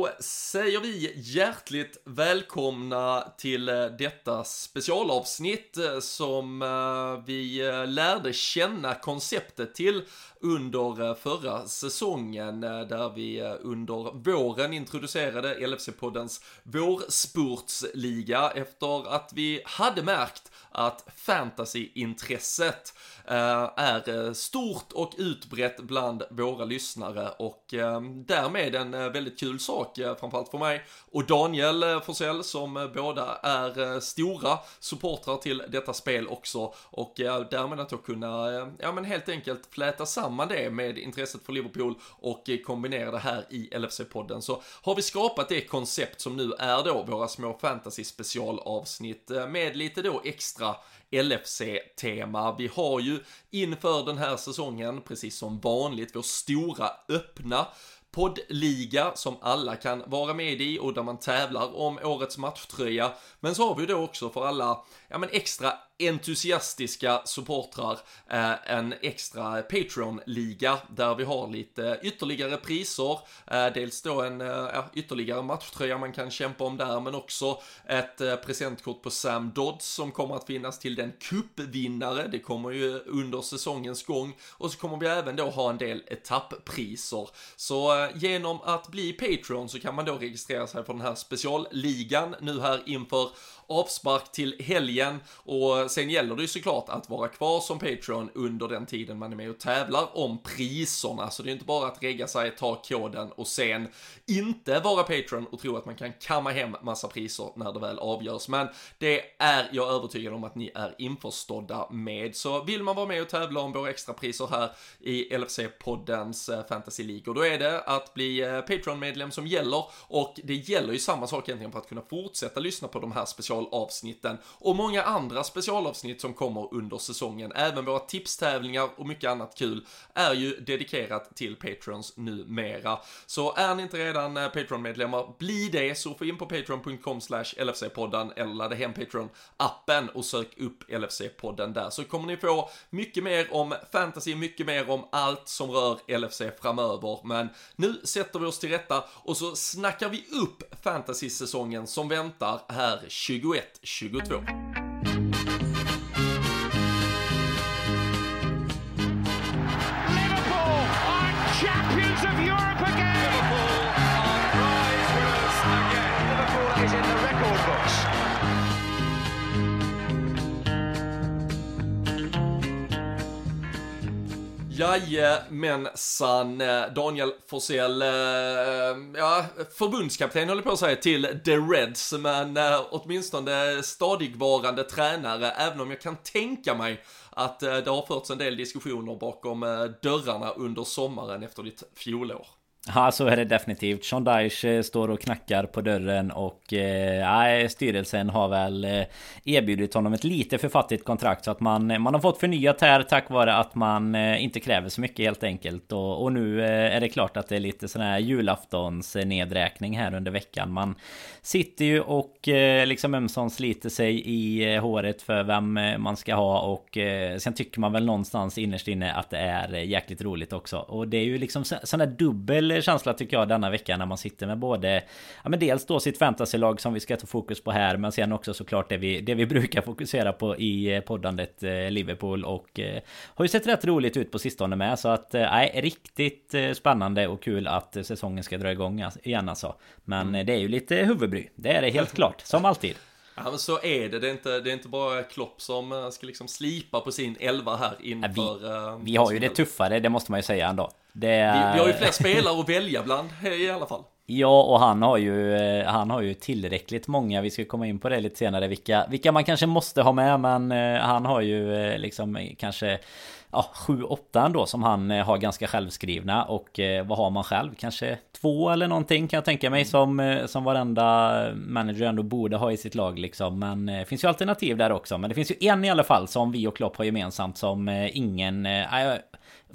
då säger vi hjärtligt välkomna till eh, detta specialavsnitt eh, som eh, vi lärde känna konceptet till under förra säsongen där vi under våren introducerade LFC-poddens vårspurtsliga efter att vi hade märkt att fantasyintresset Eh, är eh, stort och utbrett bland våra lyssnare. Och eh, därmed en väldigt kul sak, framförallt för mig och Daniel Forsell som båda är stora supportrar till detta spel också. Och därmed att då kunna, ja men helt enkelt fläta samman det med intresset för Liverpool och kombinera det här i LFC-podden så har vi skapat det koncept som nu är då våra små fantasy specialavsnitt med lite då extra LFC-tema. Vi har ju inför den här säsongen, precis som vanligt, vår stora öppna poddliga som alla kan vara med i och där man tävlar om årets matchtröja. Men så har vi då också för alla, ja men extra entusiastiska supportrar eh, en extra Patreon-liga där vi har lite ytterligare priser. Eh, dels då en eh, ytterligare matchtröja man kan kämpa om där, men också ett eh, presentkort på Sam Dodds som kommer att finnas till den cupvinnare. Det kommer ju under säsongens gång och så kommer vi även då ha en del etapppriser. Så eh, genom att bli Patreon så kan man då registrera sig för den här specialligan nu här inför avspark till helgen och sen gäller det ju såklart att vara kvar som Patreon under den tiden man är med och tävlar om priserna. Så det är inte bara att regga sig, ta koden och sen inte vara Patreon och tro att man kan kamma hem massa priser när det väl avgörs. Men det är jag övertygad om att ni är införstådda med. Så vill man vara med och tävla om våra extra priser här i LFC-poddens eh, Fantasy League, och då är det att bli eh, Patreon-medlem som gäller och det gäller ju samma sak egentligen för att kunna fortsätta lyssna på de här specialavsnitten och många andra specialavsnitt som kommer under säsongen. Även våra tipstävlingar och mycket annat kul är ju dedikerat till Patrons numera. Så är ni inte redan eh, Patreon-medlemmar, bli det så få in på patreon.com slash LFC-podden eller ladda hem Patreon-appen och sök upp LFC-podden där så kommer ni få mycket mer om fantasy, mycket mer om allt som rör LFC framöver. Men nu sätter vi oss till rätta och så snackar vi upp fantasy-säsongen som väntar här 21-22. Jajamensan, eh, Daniel Forsell, eh, ja, förbundskapten håller på att säga till The Reds, men eh, åtminstone stadigvarande tränare, även om jag kan tänka mig att det har förts en del diskussioner bakom dörrarna under sommaren efter ditt fjolår. Ja så är det definitivt. Sean Dyche eh, står och knackar på dörren och eh, styrelsen har väl eh, erbjudit honom ett lite för fattigt kontrakt så att man, eh, man har fått förnyat här tack vare att man eh, inte kräver så mycket helt enkelt. Och, och nu eh, är det klart att det är lite sån här julaftons nedräkning här under veckan. Man sitter ju och eh, liksom ömsom sliter sig i håret för vem man ska ha och sen tycker man väl någonstans innerst inne att det är jäkligt roligt också. Och det är ju liksom sån här dubbel känsla tycker jag denna vecka när man sitter med både Ja men dels då sitt fantasylag som vi ska ta fokus på här Men sen också såklart det vi, det vi brukar fokusera på i eh, poddandet eh, Liverpool och eh, Har ju sett rätt roligt ut på sistone med så att Nej riktigt spännande och kul att säsongen ska dra igång igen alltså Men mm. det är ju lite huvudbry Det är det helt klart som alltid Ja men så är det, det är inte, det är inte bara Klopp som ska liksom slipa på sin elva här inför... Vi, vi har ju det tuffare, det måste man ju säga ändå. Är... vi, vi har ju fler spelare att välja bland i alla fall. Ja, och han har ju eh, Han har ju tillräckligt många Vi ska komma in på det lite senare Vilka, vilka man kanske måste ha med Men eh, han har ju eh, liksom kanske Ja, 7-8 ändå som han har ganska självskrivna Och vad har man själv? Kanske två eller någonting kan jag tänka mig Som, som varenda manager ändå borde ha i sitt lag liksom. Men det finns ju alternativ där också. Men det finns ju en i alla fall som vi och Klopp har gemensamt Som ingen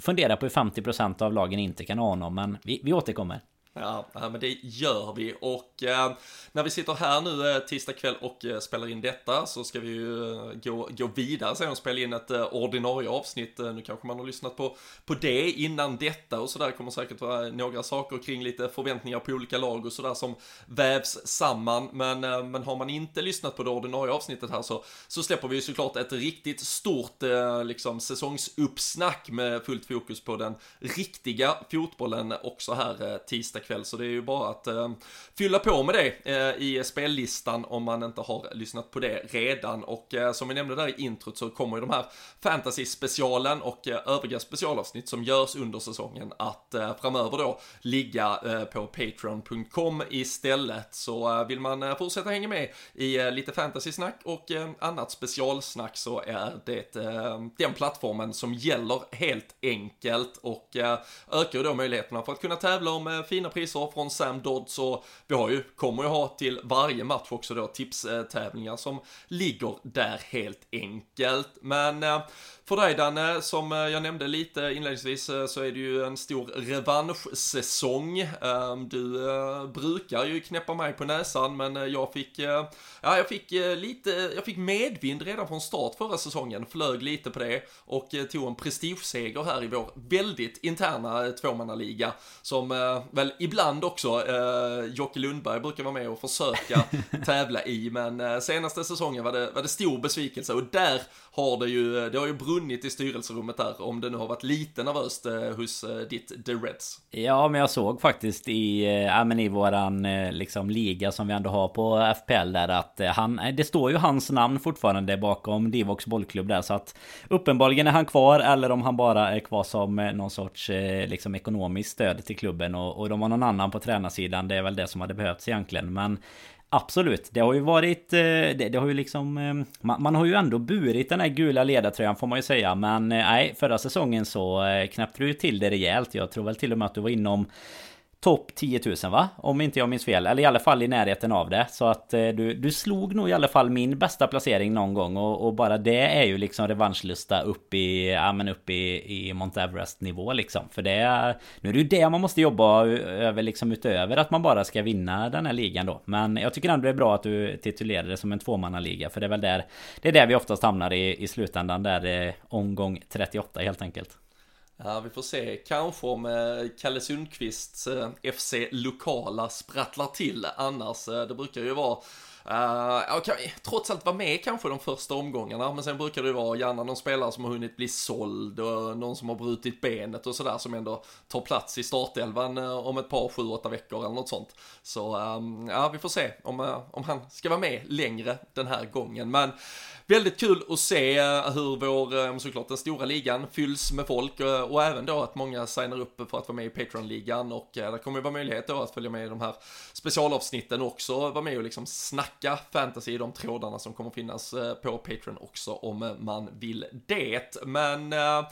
Funderar på hur 50% av lagen inte kan ha honom Men vi, vi återkommer Ja, men det gör vi och eh, när vi sitter här nu eh, tisdag kväll och eh, spelar in detta så ska vi ju eh, gå, gå vidare sen och spela in ett eh, ordinarie avsnitt. Eh, nu kanske man har lyssnat på, på det innan detta och sådär kommer säkert vara några saker kring lite förväntningar på olika lag och sådär som vävs samman. Men, eh, men har man inte lyssnat på det ordinarie avsnittet här så, så släpper vi ju såklart ett riktigt stort liksom säsongsuppsnack med fullt fokus på den riktiga fotbollen också här tisdag kväll. Så det är ju bara att eh, fylla på med det eh, i spellistan om man inte har lyssnat på det redan. Och eh, som vi nämnde där i introt så kommer ju de här fantasy-specialen och eh, övriga specialavsnitt som görs under säsongen att eh, framöver då ligga eh, på patreon.com istället. Så eh, vill man eh, fortsätta hänga med i eh, lite fantasy-snack och annat specialsnack så är det den plattformen som gäller helt enkelt och ökar då möjligheterna för att kunna tävla om fina priser från Sam Dodds och vi har ju, kommer ju ha till varje match också då tipstävlingar som ligger där helt enkelt. Men eh, för dig Danne, som eh, jag nämnde lite inledningsvis eh, så är det ju en stor revanschsäsong. Ehm, du brukar ju knäppa mig på näsan men jag fick, ja jag fick lite, jag fick medvind redan från start förra säsongen, flög lite på det och tog en prestigeseger här i vår väldigt interna tvåmannaliga som väl ibland också eh, Jocke Lundberg brukar vara med och försöka tävla i, men eh, senaste säsongen var det, var det stor besvikelse och där har det ju, det har ju brunnit i styrelserummet där, om det nu har varit lite nervöst eh, hos eh, ditt The Reds. Ja, men jag såg faktiskt i, eh, ja, men i våran eh, liksom liga som vi ändå har på FPL där att han, det står ju hans namn fortfarande bakom Divox bollklubb där så att uppenbarligen är han kvar eller om han bara är kvar som någon sorts liksom ekonomiskt stöd till klubben och, och de har någon annan på tränarsidan. Det är väl det som hade behövts egentligen. Men Absolut, det har ju varit... Eh, det, det har ju liksom... Eh, man, man, har ju ändå burit den här gula ledartröjan får man ju säga. Men eh, nej, förra säsongen så knäppte du ju till det rejält. Jag tror väl till och med att du var inom topp 10 000 va? Om inte jag minns fel. Eller i alla fall i närheten av det. Så att eh, du, du slog nog i alla fall min bästa placering någon gång. Och, och bara det är ju liksom revanschlusta upp i, ja men upp i, i Mount Everest nivå liksom. För det är, nu är det ju det man måste jobba över liksom utöver att man bara ska vinna den här ligan då. Men jag tycker ändå det är bra att du titulerar det som en tvåmannaliga. För det är väl där, det är där vi oftast hamnar i, i slutändan. Där eh, omgång 38 helt enkelt. Ja, vi får se. Kanske om eh, Kalle Sundqvists eh, FC Lokala sprattlar till annars. Eh, det brukar ju vara Eh, uh, okay, trots allt vara med kanske de första omgångarna, men sen brukar det vara gärna någon spelare som har hunnit bli såld och någon som har brutit benet och sådär som ändå tar plats i startelvan uh, om ett par, sju, åtta veckor eller något sånt. Så um, ja, vi får se om, uh, om han ska vara med längre den här gången. Men Väldigt kul att se hur vår, såklart den stora ligan fylls med folk och även då att många signar upp för att vara med i Patreon-ligan och det kommer ju vara möjlighet då att följa med i de här specialavsnitten också, vara med och liksom snacka fantasy i de trådarna som kommer finnas eh, på Patreon också om man vill det. Men eh,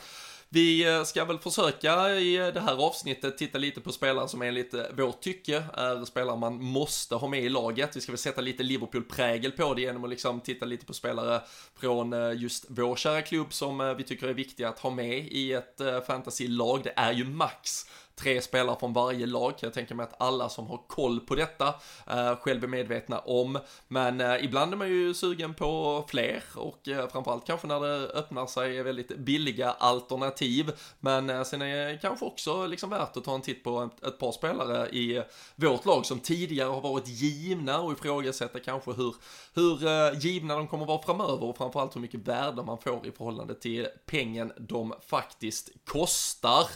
vi eh, ska väl försöka i det här avsnittet titta lite på spelare som enligt vårt tycke är spelare man måste ha med i laget. Vi ska väl sätta lite Liverpool-prägel på det genom att liksom titta lite på spelare från just vår kära klubb som vi tycker är viktiga att ha med i ett fantasy-lag. Det är ju max tre spelare från varje lag. Jag tänker mig att alla som har koll på detta eh, själv är medvetna om. Men eh, ibland är man ju sugen på fler och eh, framförallt kanske när det öppnar sig väldigt billiga alternativ. Men eh, sen är det kanske också liksom värt att ta en titt på ett, ett par spelare i vårt lag som tidigare har varit givna och ifrågasätta kanske hur, hur eh, givna de kommer vara framöver och framförallt hur mycket värde man får i förhållande till pengen de faktiskt kostar.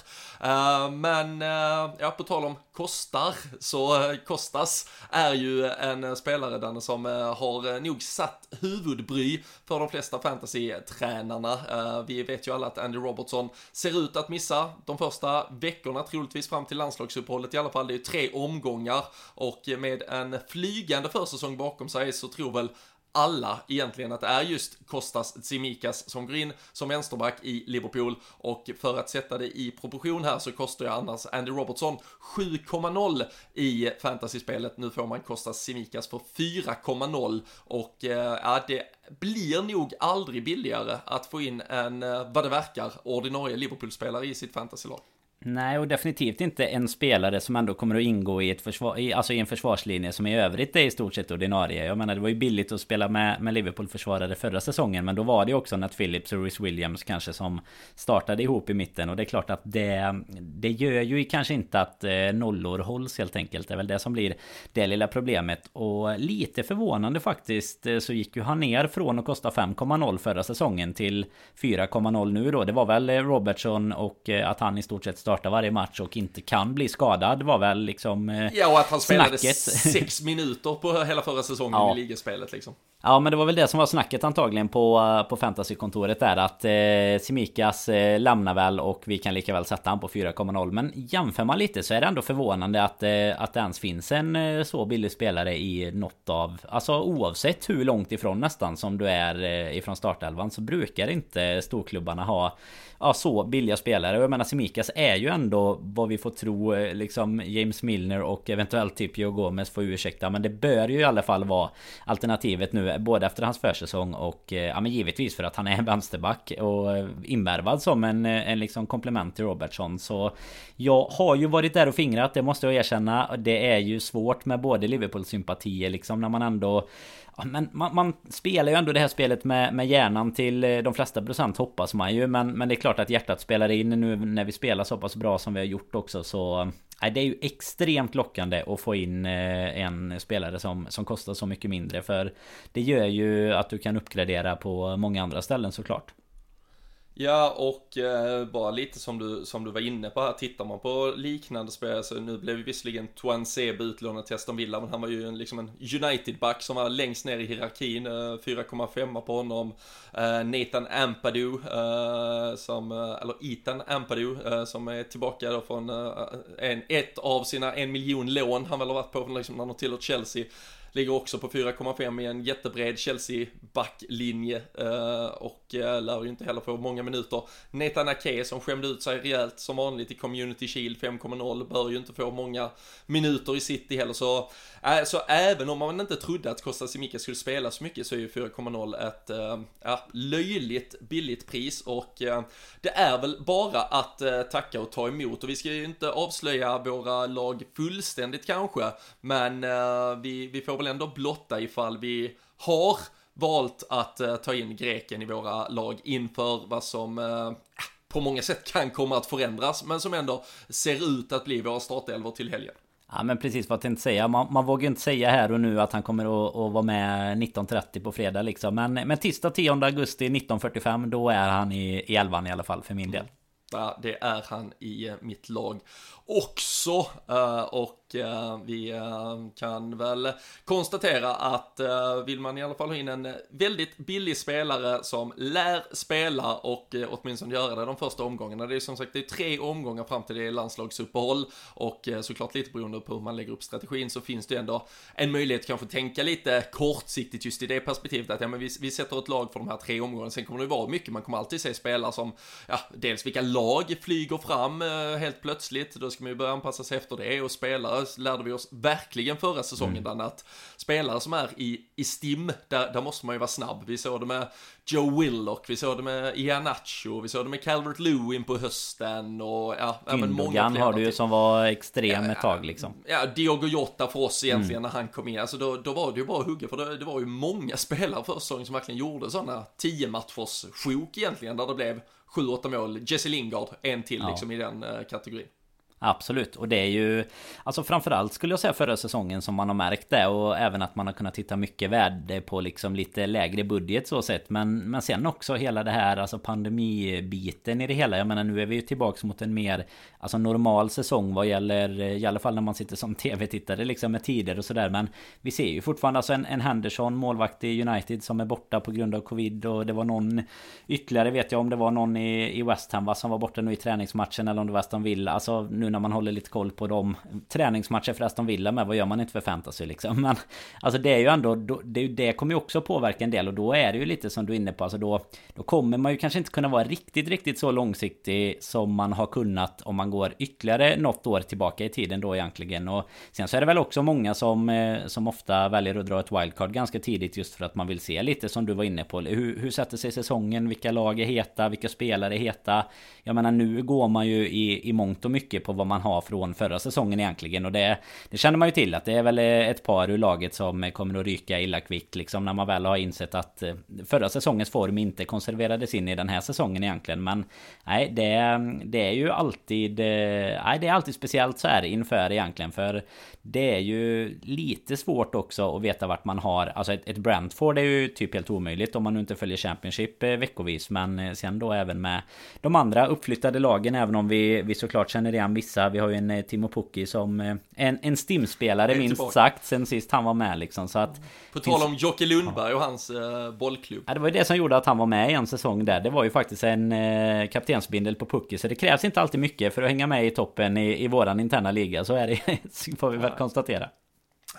Eh, men men eh, ja, på tal om kostar, så eh, Kostas är ju en eh, spelare Danne som har nog satt huvudbry för de flesta fantasy-tränarna. Vi vet ju alla att Andy Robertson ser ut att missa de första veckorna, troligtvis fram till landslagsuppehållet i alla fall. Det är ju tre omgångar och med en flygande försäsong bakom sig så tror väl alla egentligen att det är just Kostas Tsimikas som går in som vänsterback i Liverpool och för att sätta det i proportion här så kostar jag annars Andy Robertson 7,0 i fantasyspelet. Nu får man Kostas Tsimikas för 4,0 och eh, ja, det blir nog aldrig billigare att få in en, eh, vad det verkar, ordinarie Liverpool-spelare i sitt fantasylag. Nej, och definitivt inte en spelare som ändå kommer att ingå i, ett försvar, i, alltså i en försvarslinje som i övrigt är i stort sett ordinarie. Jag menar, det var ju billigt att spela med, med Liverpool-försvarare förra säsongen, men då var det ju också Nat Phillips och Rhys Williams kanske som startade ihop i mitten. Och det är klart att det, det gör ju kanske inte att eh, nollor hålls helt enkelt. Det är väl det som blir det lilla problemet. Och lite förvånande faktiskt eh, så gick ju han ner från att kosta 5,0 förra säsongen till 4,0 nu då. Det var väl eh, Robertson och att han i stort sett starta varje match och inte kan bli skadad var väl liksom eh, Ja, och att han spelade snacket. sex minuter på hela förra säsongen ja. i ligaspelet liksom. Ja, men det var väl det som var snacket antagligen på, på fantasykontoret där att eh, Simikas eh, lämnar väl och vi kan lika väl sätta han på 4,0. Men jämför man lite så är det ändå förvånande att, eh, att det ens finns en eh, så billig spelare i något av... Alltså oavsett hur långt ifrån nästan som du är eh, ifrån startelvan så brukar inte storklubbarna ha ja, så billiga spelare. Och jag menar Simikas är ju ändå vad vi får tro eh, liksom James Milner och eventuellt typ Joe Gomez får ursäkta. Men det bör ju i alla fall vara alternativet nu. Både efter hans försäsong och eh, ja men givetvis för att han är vänsterback och eh, invärvad som en, eh, en liksom komplement till Robertson. Så jag har ju varit där och fingrat, det måste jag erkänna. Det är ju svårt med både Liverpool-sympatier liksom när man ändå men man, man, spelar ju ändå det här spelet med, med hjärnan till de flesta procent hoppas man ju. Men, men det är klart att hjärtat spelar in nu när vi spelar så pass bra som vi har gjort också. Så det är ju extremt lockande att få in eh, en spelare som, som kostar så mycket mindre. För det gör ju att du kan uppgradera på många andra ställen såklart. Ja, och eh, bara lite som du, som du var inne på här, tittar man på liknande spelare så nu blev ju visserligen Tuan Sebe utlånad till Aston Villa, men han var ju en, liksom en United-back som var längst ner i hierarkin, eh, 4,5 på honom. Eh, Nathan Ampadu, eh, som, eh, eller Ethan Ampadu, eh, som är tillbaka då från eh, en, ett av sina en miljon lån han väl har varit på liksom, när han har tillhört Chelsea. Ligger också på 4,5 i en jättebred Chelsea backlinje eh, och eh, lär ju inte heller få många minuter. Nathan Ake som skämde ut sig rejält som vanligt i Community Shield 5,0 bör ju inte få många minuter i City heller. Så, äh, så även om man inte trodde att Costa Simica skulle spela så mycket så är ju 4,0 ett äh, löjligt billigt pris. Och äh, det är väl bara att äh, tacka och ta emot. Och vi ska ju inte avslöja våra lag fullständigt kanske men vi, vi får väl ändå blotta ifall vi har valt att uh, ta in greken i våra lag inför vad som uh, på många sätt kan komma att förändras, men som ändå ser ut att bli våra startelvor till helgen. Ja men precis vad jag tänkte säga. Man, man vågar inte säga här och nu att han kommer att, att vara med 19.30 på fredag liksom. Men, men tisdag 10 augusti 19.45 då är han i, i elvan i alla fall för min del. Ja, det är han i mitt lag också. Eh, och eh, vi eh, kan väl konstatera att vill man i alla fall ha in en väldigt billig spelare som lär spela och åtminstone göra det de första omgångarna. Det är som sagt det är tre omgångar fram till det är landslagsuppehåll och såklart lite beroende på hur man lägger upp strategin så finns det ändå en möjlighet kanske att tänka lite kortsiktigt just i det perspektivet att ja, men vi, vi sätter ett lag för de här tre omgångarna. Sen kommer det vara mycket, man kommer alltid se spelare som, ja, dels vilka lag flyger fram helt plötsligt. Då ska man ju börja anpassa sig efter det och spelare lärde vi oss verkligen förra säsongen mm. att spelare som är i, i STIM, där, där måste man ju vara snabb. Vi såg det med Joe Willock, vi såg det med Ianacho, vi såg det med Calvert Lewin på hösten och ja, även många fler. har du ju som var extrem ja, ett tag liksom. Ja, Diogo Jota för oss egentligen mm. när han kom in. Alltså då, då var det ju bara att hugga för det, det var ju många spelare förra säsongen som verkligen gjorde sådana 10 matchers sjok egentligen där det blev 7-8 mål. Jesse Lingard, en till ja. liksom i den uh, kategorin. Absolut, och det är ju Alltså framförallt skulle jag säga förra säsongen som man har märkt det och även att man har kunnat hitta mycket värde på liksom lite lägre budget så sett. Men, men sen också hela det här alltså pandemibiten i det hela. Jag menar nu är vi ju tillbaks mot en mer Alltså normal säsong vad gäller I alla fall när man sitter som tv-tittare liksom med tider och sådär. Men Vi ser ju fortfarande alltså en, en Henderson målvakt i United som är borta på grund av covid och det var någon Ytterligare vet jag om det var någon i, i West Ham va, som var borta nu i träningsmatchen eller om det var Aston Villa. Alltså nu nu när man håller lite koll på de träningsmatcher för Aston Villa med. Vad gör man inte för fantasy liksom? Men alltså det är ju ändå, det, det kommer ju också påverka en del och då är det ju lite som du är inne på. Alltså då, då kommer man ju kanske inte kunna vara riktigt, riktigt så långsiktig som man har kunnat om man går ytterligare något år tillbaka i tiden då egentligen. Och sen så är det väl också många som, eh, som ofta väljer att dra ett wildcard ganska tidigt just för att man vill se lite som du var inne på. Hur, hur sätter sig säsongen? Vilka lag är heta? Vilka spelare är heta? Jag menar nu går man ju i, i mångt och mycket på vad man har från förra säsongen egentligen. Och det, det känner man ju till att det är väl ett par ur laget som kommer att ryka illa kvickt liksom när man väl har insett att eh, förra säsongens form inte konserverades in i den här säsongen egentligen. Men nej, det, det är ju alltid... Eh, nej, det är alltid speciellt så här inför egentligen. För det är ju lite svårt också att veta vart man har... Alltså ett, ett Brentford är ju typ helt omöjligt om man nu inte följer Championship eh, veckovis. Men sen då även med de andra uppflyttade lagen, även om vi, vi såklart känner igen vissa. Vi har ju en Timo Pukki som en, en Stim-spelare minst sagt sen sist han var med liksom. Så att, På tal om Jocke Lundberg och hans uh, bollklubb. Ja, det var ju det som gjorde att han var med i en säsong där. Det var ju faktiskt en uh, kaptensbindel på Pucki. Så det krävs inte alltid mycket för att hänga med i toppen i, i våran interna liga. Så är det, får vi väl konstatera.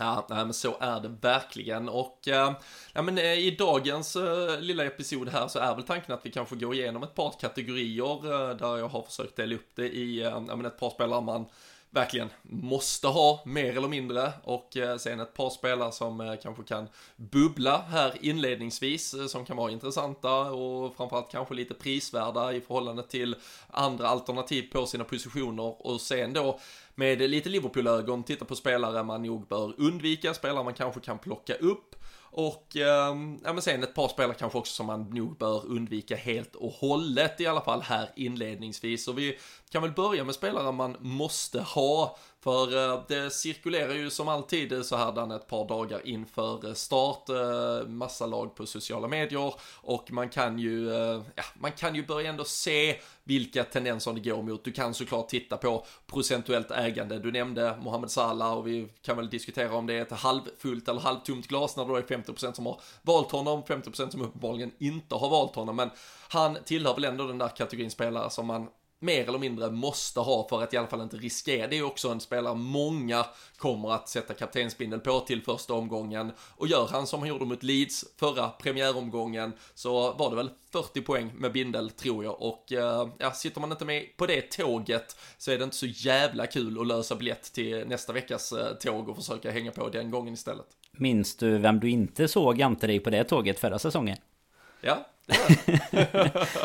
Ja, nej, men så är det verkligen. Och eh, ja, men, eh, i dagens eh, lilla episod här så är väl tanken att vi kanske går igenom ett par kategorier där jag har försökt dela upp det i ja, men ett par spelare man verkligen måste ha mer eller mindre. Och sen ett par spelare som kanske kan bubbla här inledningsvis som kan vara intressanta och framförallt kanske lite prisvärda i förhållande till andra alternativ på sina positioner. Och sen då med lite Liverpool-ögon titta på spelare man nog bör undvika, spelare man kanske kan plocka upp och eh, ja, men sen ett par spelare kanske också som man nog bör undvika helt och hållet i alla fall här inledningsvis. Så vi kan väl börja med spelare man måste ha för eh, det cirkulerar ju som alltid så här Dan ett par dagar inför eh, start, eh, massa lag på sociala medier och man kan ju, ja, man kan ju börja ändå se vilka tendenser det går mot. Du kan såklart titta på procentuellt ägande. Du nämnde Mohamed Salah och vi kan väl diskutera om det är ett halvfullt eller halvtomt glas när det då är 50% som har valt honom, 50% som uppenbarligen inte har valt honom. Men han tillhör väl ändå den där kategorin spelare som man mer eller mindre måste ha för att i alla fall inte riskera. Det är också en spelare många kommer att sätta kaptensbindel på till första omgången. Och gör han som han gjorde mot Leeds förra premiäromgången så var det väl 40 poäng med bindel tror jag. Och eh, ja, sitter man inte med på det tåget så är det inte så jävla kul att lösa biljett till nästa veckas eh, tåg och försöka hänga på den gången istället. Minns du vem du inte såg jämte dig på det tåget förra säsongen? Ja,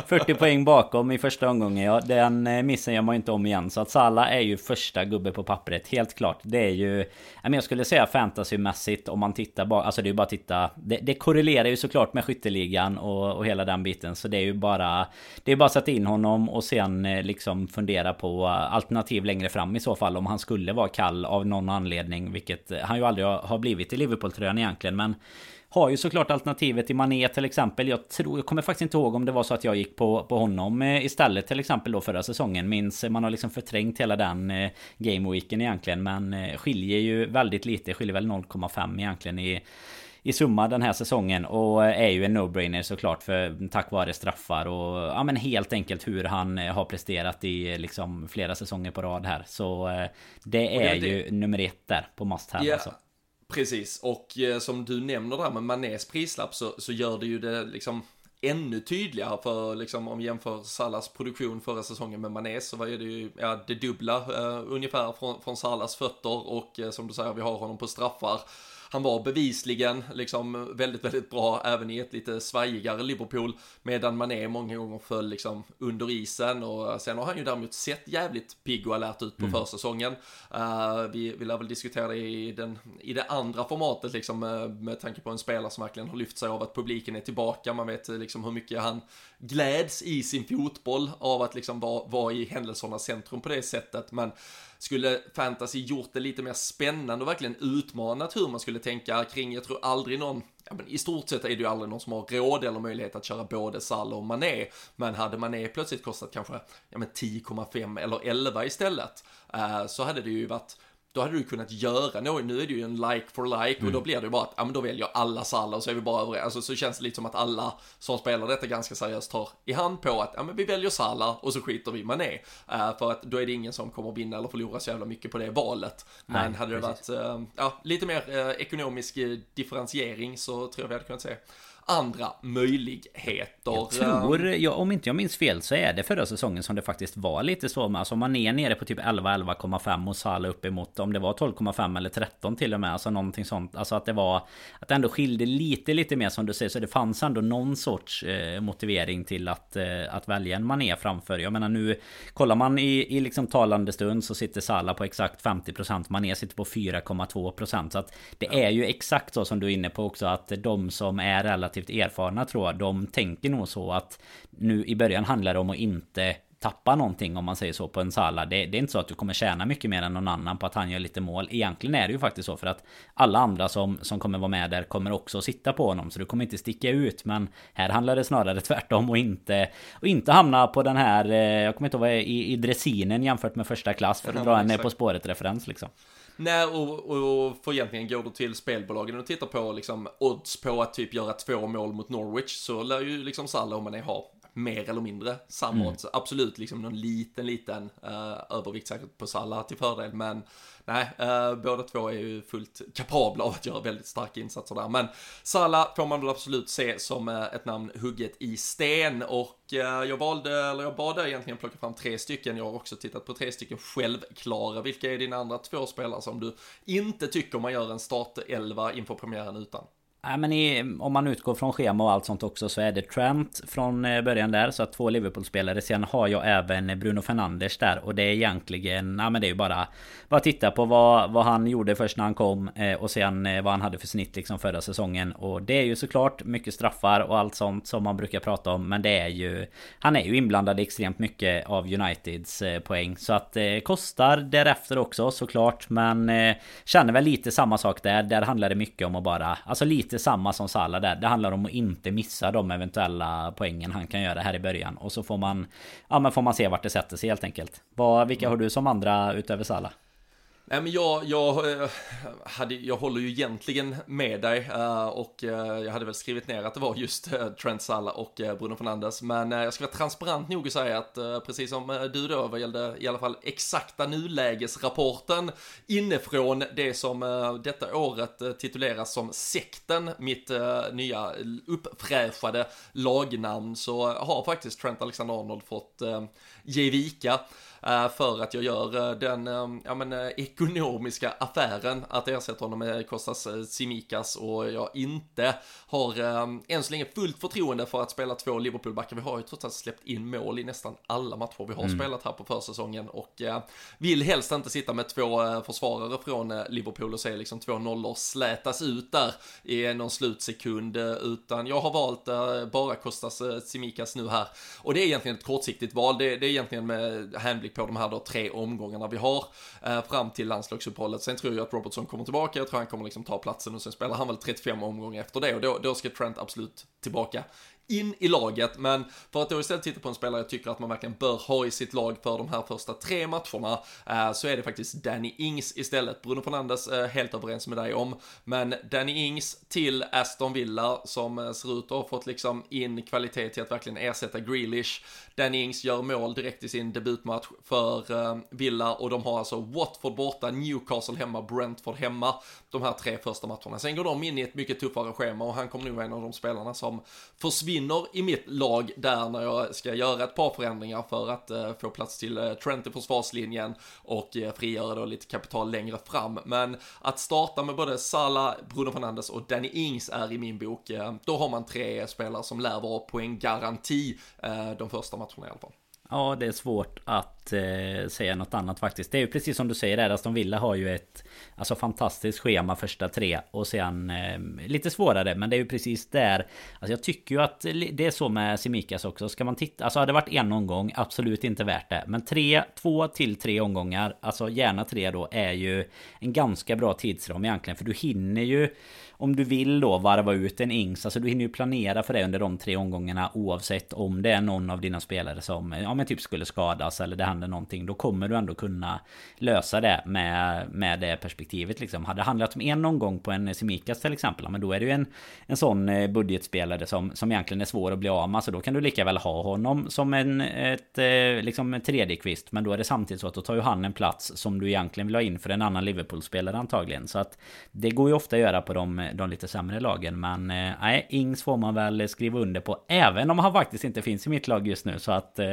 40 poäng bakom i första omgången. Ja, den eh, missen gör man inte om igen. Så att Salla är ju första gubbe på pappret. Helt klart. Det är ju... Jag skulle säga fantasymässigt om man tittar bara... Alltså det är ju bara att titta. Det, det korrelerar ju såklart med skytteligan och, och hela den biten. Så det är ju bara... Det är bara att sätta in honom och sen eh, liksom fundera på alternativ längre fram i så fall. Om han skulle vara kall av någon anledning. Vilket han ju aldrig har blivit i Liverpool-tröjan egentligen. Men har ju såklart alternativet i Mané till exempel. Jag tror, jag kommer faktiskt inte ihåg om det var så att jag gick på, på honom eh, istället till exempel då förra säsongen. Minns, man har liksom förträngt hela den eh, gameweeken egentligen. Men eh, skiljer ju väldigt lite, skiljer väl 0,5 egentligen i i summa den här säsongen och är ju en no-brainer såklart för tack vare straffar och ja men helt enkelt hur han har presterat i liksom flera säsonger på rad här. Så det är det, ju nummer ett där på must have yeah. alltså. Precis, och eh, som du nämner där med Manés prislapp så, så gör det ju det liksom ännu tydligare för liksom om vi jämför Salas produktion förra säsongen med Manés så var det ju ja, det dubbla eh, ungefär från, från Salas fötter och eh, som du säger vi har honom på straffar han var bevisligen liksom väldigt, väldigt bra även i ett lite svajigare Liverpool medan Mané många gånger föll liksom under isen och sen har han ju däremot sett jävligt pigg och alert ut på mm. försäsongen. Uh, vi, vi lär väl diskutera det i, den, i det andra formatet liksom med, med tanke på en spelare som verkligen har lyft sig av att publiken är tillbaka. Man vet liksom hur mycket han gläds i sin fotboll av att liksom vara, vara i händelsernas centrum på det sättet. Men skulle fantasy gjort det lite mer spännande och verkligen utmanat hur man skulle tänka kring, jag tror aldrig någon Ja, men I stort sett är det ju aldrig någon som har råd eller möjlighet att köra både Salah och Mané. Men hade Mané plötsligt kostat kanske ja, 10,5 eller 11 istället. Eh, så hade det ju varit då hade du kunnat göra något. Nu är det ju en like for like och då blir det ju bara att, ja men då väljer alla Salah och så är vi bara överens. Alltså så känns det lite som att alla som spelar detta ganska seriöst tar i hand på att, ja men vi väljer Salah och så skiter vi Mané. Uh, för att då är det ingen som kommer vinna eller förlora så jävla mycket på det valet. Men Nej, hade det precis. varit, uh, ja, lite mer uh, ekonomisk differentiering så tror jag vi hade kunnat se andra möjligheter. Jag tror, ja, om inte jag minns fel så är det förra säsongen som det faktiskt var lite så med. Alltså man är nere på typ 11-11,5 och Salah uppemot om det var 12,5 eller 13 till och med. Alltså någonting sånt. Alltså att det var att det ändå skilde lite lite mer som du säger. Så det fanns ändå någon sorts eh, motivering till att, eh, att välja en mané framför. Jag menar nu kollar man i, i liksom talande stund så sitter Salah på exakt 50% Mané sitter på 4,2% Så att det är ju exakt så som du är inne på också att de som är relativt erfarna tror jag De tänker nog så att Nu i början handlar det om att inte tappa någonting om man säger så på en Salah. Det, det, är inte så att du kommer tjäna mycket mer än någon annan på att han gör lite mål. Egentligen är det ju faktiskt så för att alla andra som, som kommer vara med där kommer också att sitta på honom. Så du kommer inte sticka ut. Men här handlar det snarare tvärtom och inte, och inte hamna på den här, eh, jag kommer inte ihåg vad i, i dressinen jämfört med första klass för att Ja, dra en. På spåret-referens liksom. Nej, och, och, och för egentligen går du till spelbolagen och tittar på liksom odds på att typ göra två mål mot Norwich så lär ju liksom Salah om man är ha mer eller mindre samma Mm. Absolut liksom någon liten, liten uh, övervikt säkert på Salah till fördel, men nej, uh, båda två är ju fullt kapabla av att göra väldigt starka insatser där. Men Salah får man väl absolut se som uh, ett namn hugget i sten och jag valde, eller jag bad dig egentligen plocka fram tre stycken. Jag har också tittat på tre stycken självklara. Vilka är dina andra två spelare som du inte tycker man gör en startelva inför premiären utan? Nej men i, om man utgår från schema och allt sånt också så är det Trent från eh, början där Så att två Liverpool-spelare. Sen har jag även Bruno Fernandes där Och det är egentligen Ja men det är ju bara Bara titta på vad, vad han gjorde först när han kom eh, Och sen eh, vad han hade för snitt liksom förra säsongen. Och det är ju såklart mycket straffar och allt sånt som man brukar prata om Men det är ju Han är ju inblandad i extremt mycket av Uniteds eh, poäng. Så att det kostar därefter också såklart Men eh, Känner väl lite samma sak där. Där handlar det mycket om att bara Alltså lite samma som Salah där. Det handlar om att inte missa de eventuella poängen han kan göra här i början. Och så får man Ja men får man se vart det sätter sig helt enkelt. Vad, Vilka har du som andra utöver Salah? Nej men jag, jag, eh, hade, jag håller ju egentligen med dig eh, och eh, jag hade väl skrivit ner att det var just Trent Salla och Bruno Fernandes. Men jag ska vara transparent nog och säga att precis som du då vad gällde i alla fall exakta nulägesrapporten inifrån det som detta året tituleras som sekten, mitt nya uppfräschade lagnamn, så har faktiskt Trent Alexander-Arnold fått ge vika för att jag gör eh, den eh, ja, men, eh, ekonomiska affären att ersätta honom med Kostas eh, Simikas och jag inte har eh, än så länge fullt förtroende för att spela två Liverpoolbackar. Vi har ju trots allt släppt in mål i nästan alla matcher vi har spelat här på försäsongen och eh, vill helst inte sitta med två eh, försvarare från eh, Liverpool och se liksom två nollor slätas ut där i någon slutsekund eh, utan jag har valt eh, bara Kostas eh, Simikas nu här och det är egentligen ett kortsiktigt val. Det, det är egentligen med handblick på de här då tre omgångarna vi har eh, fram till landslagsuppehållet. Sen tror jag att Robertson kommer tillbaka. Jag tror han kommer liksom ta platsen och sen spelar han väl 35 omgångar efter det och då, då ska Trent absolut tillbaka in i laget, men för att då istället titta på en spelare jag tycker att man verkligen bör ha i sitt lag för de här första tre matcherna, eh, så är det faktiskt Danny Ings istället. Bruno Fernandes eh, helt överens med dig om, men Danny Ings till Aston Villa som eh, ser ut att ha fått liksom in kvalitet till att verkligen ersätta Grealish. Danny Ings gör mål direkt i sin debutmatch för eh, Villa och de har alltså Watford borta, Newcastle hemma, Brentford hemma, de här tre första matcherna. Sen går de in i ett mycket tuffare schema och han kommer nog vara en av de spelarna som försvinner i mitt lag där när jag ska göra ett par förändringar för att eh, få plats till eh, Trent i försvarslinjen och eh, frigöra då lite kapital längre fram. Men att starta med både Salah, Bruno Fernandes och Danny Ings är i min bok, eh, då har man tre spelare som lär vara poänggaranti eh, de första matcherna i alla fall. Ja, det är svårt att eh, säga något annat faktiskt. Det är ju precis som du säger där, Aston Villa har ju ett alltså, fantastiskt schema första tre och sen eh, lite svårare. Men det är ju precis där. Alltså jag tycker ju att det är så med Simikas också. Ska man titta, alltså hade det varit en omgång, absolut inte värt det. Men tre, två till tre omgångar, alltså gärna tre då, är ju en ganska bra tidsram egentligen. För du hinner ju om du vill då varva ut en Ings, alltså du hinner ju planera för det under de tre omgångarna oavsett om det är någon av dina spelare som, ja men men typ skulle skadas eller det händer någonting. Då kommer du ändå kunna lösa det med, med det perspektivet liksom. Hade det handlat om en omgång på en Semikas till exempel. Men då är det ju en, en sån eh, budgetspelare som, som egentligen är svår att bli av med. Så då kan du lika väl ha honom som en ett, eh, liksom tredje kvist. Men då är det samtidigt så att då tar ju han en plats som du egentligen vill ha in för en annan Liverpool-spelare antagligen. Så att det går ju ofta att göra på de, de lite sämre lagen. Men eh, nej, Ings får man väl skriva under på. Även om han faktiskt inte finns i mitt lag just nu. Så att eh,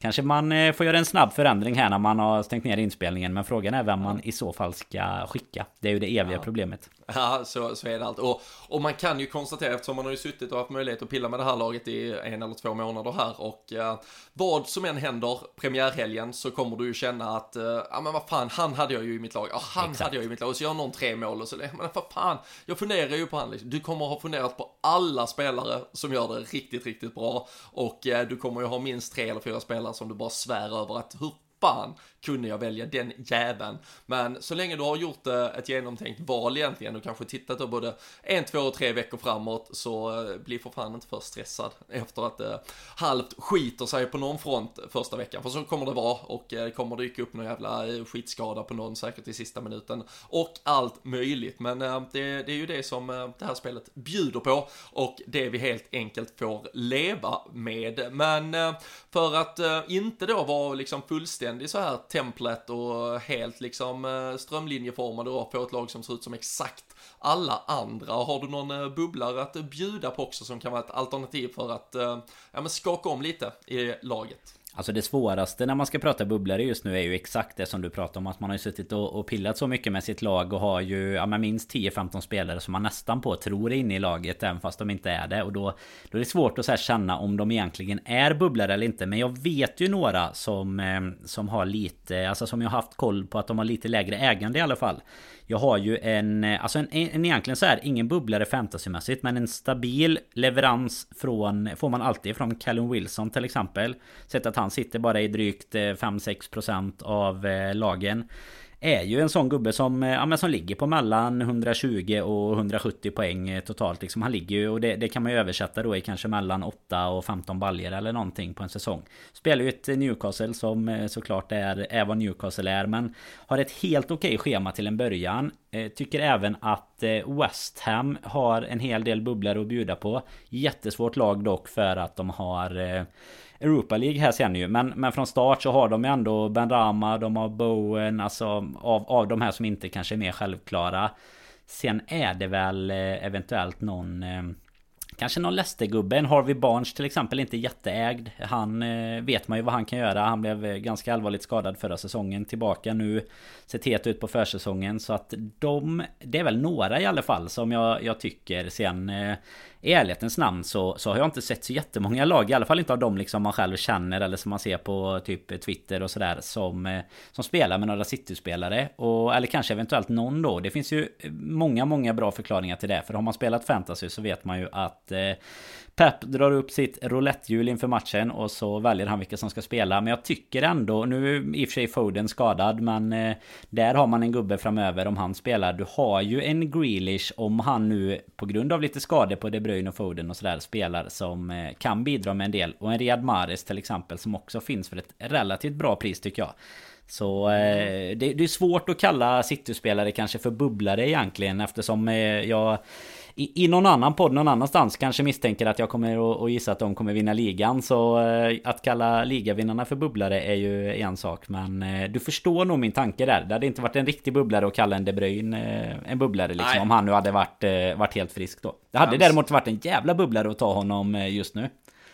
kanske man får göra en snabb förändring här när man har stängt ner inspelningen. Men frågan är vem man i så fall ska skicka. Det är ju det eviga ja. problemet. Ja, så, så är det allt. Och, och man kan ju konstatera, eftersom man har ju suttit och haft möjlighet att pilla med det här laget i en eller två månader här och eh, vad som än händer premiärhelgen så kommer du ju känna att, eh, ja men vad fan, han hade jag ju i mitt lag, ja han Exakt. hade jag i mitt lag och så gör någon tre mål och så, men vad fan, jag funderar ju på han liksom. Du kommer ha funderat på alla spelare som gör det riktigt, riktigt bra och eh, du kommer ju ha minst tre eller fyra spelare som du bara svär över att hur fan kunde jag välja den jäveln. Men så länge du har gjort eh, ett genomtänkt val egentligen och kanske tittat då både en, två och tre veckor framåt så eh, blir bli för fan inte för stressad efter att det halvt skiter sig på någon front första veckan. För så kommer det vara och det kommer dyka upp någon jävla skitskada på någon säkert i sista minuten och allt möjligt. Men det, det är ju det som det här spelet bjuder på och det vi helt enkelt får leva med. Men för att inte då vara liksom fullständig så här templet och helt liksom eh, strömlinjeformade och få ett lag som ser ut som exakt alla andra. Har du någon eh, bubblare att bjuda på också som kan vara ett alternativ för att eh, ja, men skaka om lite i laget? Alltså det svåraste när man ska prata bubblare just nu är ju exakt det som du pratar om. Att man har ju suttit och, och pillat så mycket med sitt lag och har ju ja, men minst 10-15 spelare som man nästan på tror är inne i laget. Även fast de inte är det. Och då, då är det svårt att så känna om de egentligen är bubblare eller inte. Men jag vet ju några som, eh, som har lite, alltså som jag har haft koll på att de har lite lägre ägande i alla fall. Jag har ju en, eh, alltså en, en egentligen så här, ingen bubblare fantasymässigt men en stabil leverans från, får man alltid från Callum Wilson till exempel. Sett att han han sitter bara i drygt eh, 5-6% av eh, lagen är ju en sån gubbe som, eh, ja, men som ligger på mellan 120 och 170 poäng totalt. Liksom. Han ligger ju, och det, det, kan man ju översätta då i kanske mellan 8 och 15 baljer eller någonting på en säsong. Spelar ju ett Newcastle som såklart är, är vad Newcastle är. Men har ett helt okej schema till en början. Tycker även att West Ham har en hel del bubblor att bjuda på. Jättesvårt lag dock för att de har Europa League här sen ju. Men, men från start så har de ju ändå Ben Rama, de har Bowen, alltså av, av de här som inte kanske är mer självklara. Sen är det väl eh, eventuellt någon eh, Kanske någon Leicester-gubbe, en Harvey Barnes till exempel, inte jätteägd. Han eh, vet man ju vad han kan göra. Han blev eh, ganska allvarligt skadad förra säsongen. Tillbaka nu. Sett het ut på försäsongen. Så att de... Det är väl några i alla fall som jag, jag tycker. Sen eh, i ärlighetens namn så, så har jag inte sett så jättemånga lag, i alla fall inte av dem liksom man själv känner eller som man ser på typ Twitter och sådär som, eh, som spelar med några City-spelare. Och, eller kanske eventuellt någon då. Det finns ju eh, många, många bra förklaringar till det. För har man spelat fantasy så vet man ju att att eh, Pep drar upp sitt roulettehjul inför matchen och så väljer han vilka som ska spela. Men jag tycker ändå, nu är i och för sig Foden skadad men eh, där har man en gubbe framöver om han spelar. Du har ju en Grealish om han nu på grund av lite skador på De Bruyne och Foden och sådär spelar som eh, kan bidra med en del. Och en Riyad Mahrez till exempel som också finns för ett relativt bra pris tycker jag. Så eh, det, det, är svårt att kalla City-spelare kanske för bubblare egentligen eftersom eh, jag i, i någon annan podd någon annanstans kanske misstänker att jag kommer att gissa att de kommer vinna ligan. Så eh, att kalla ligavinnarna för bubblare är ju en sak. Men eh, du förstår nog min tanke där. Det hade inte varit en riktig bubblare att kalla en De Bruyne eh, en bubblare liksom. Nej. Om han nu hade varit, varit helt frisk då. Det hade däremot varit en jävla bubblare att ta honom just nu.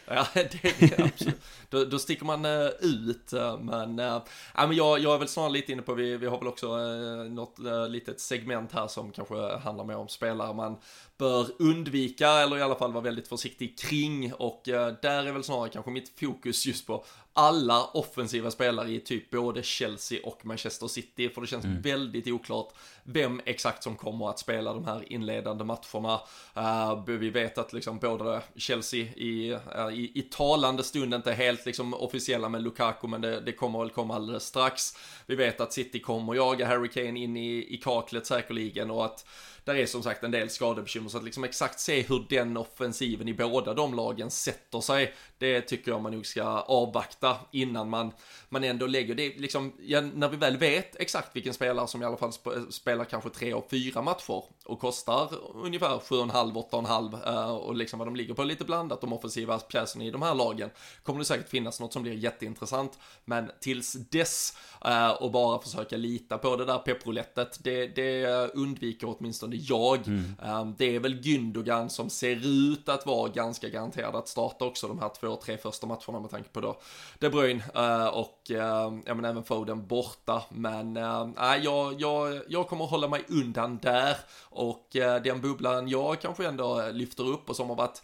Ja, det, det absolut. Då, då sticker man uh, ut, uh, men, ja, men jag, jag är väl snarare lite inne på, vi, vi har väl också uh, något uh, litet segment här som kanske handlar mer om spelare man bör undvika eller i alla fall vara väldigt försiktig kring och där är väl snarare kanske mitt fokus just på alla offensiva spelare i typ både Chelsea och Manchester City för det känns mm. väldigt oklart vem exakt som kommer att spela de här inledande matcherna. Uh, vi vet att liksom både Chelsea i, uh, i, i talande stund inte helt liksom officiella med Lukaku men det, det kommer väl komma alldeles strax. Vi vet att City kommer jaga Harry Kane in i, i kaklet säkerligen och att där är som sagt en del skadebekymmer, så att liksom exakt se hur den offensiven i båda de lagen sätter sig, det tycker jag man nog ska avvakta innan man, man ändå lägger det, liksom, ja, när vi väl vet exakt vilken spelare som i alla fall spelar kanske tre och fyra matcher och kostar ungefär 7,5, 8,5 eh, och liksom vad de ligger på lite blandat, de offensiva pjäserna i de här lagen, kommer det säkert finnas något som blir jätteintressant, men tills dess uh, och bara försöka lita på det där pepproulettet, det, det undviker åtminstone jag. Mm. Um, det är väl Gündogan som ser ut att vara ganska garanterad att starta också de här två, tre första matcherna med tanke på då De Bruyne uh, och ja, men även Foden borta. Men uh, jag, jag, jag kommer hålla mig undan där och den bubblan jag kanske ändå lyfter upp och som har varit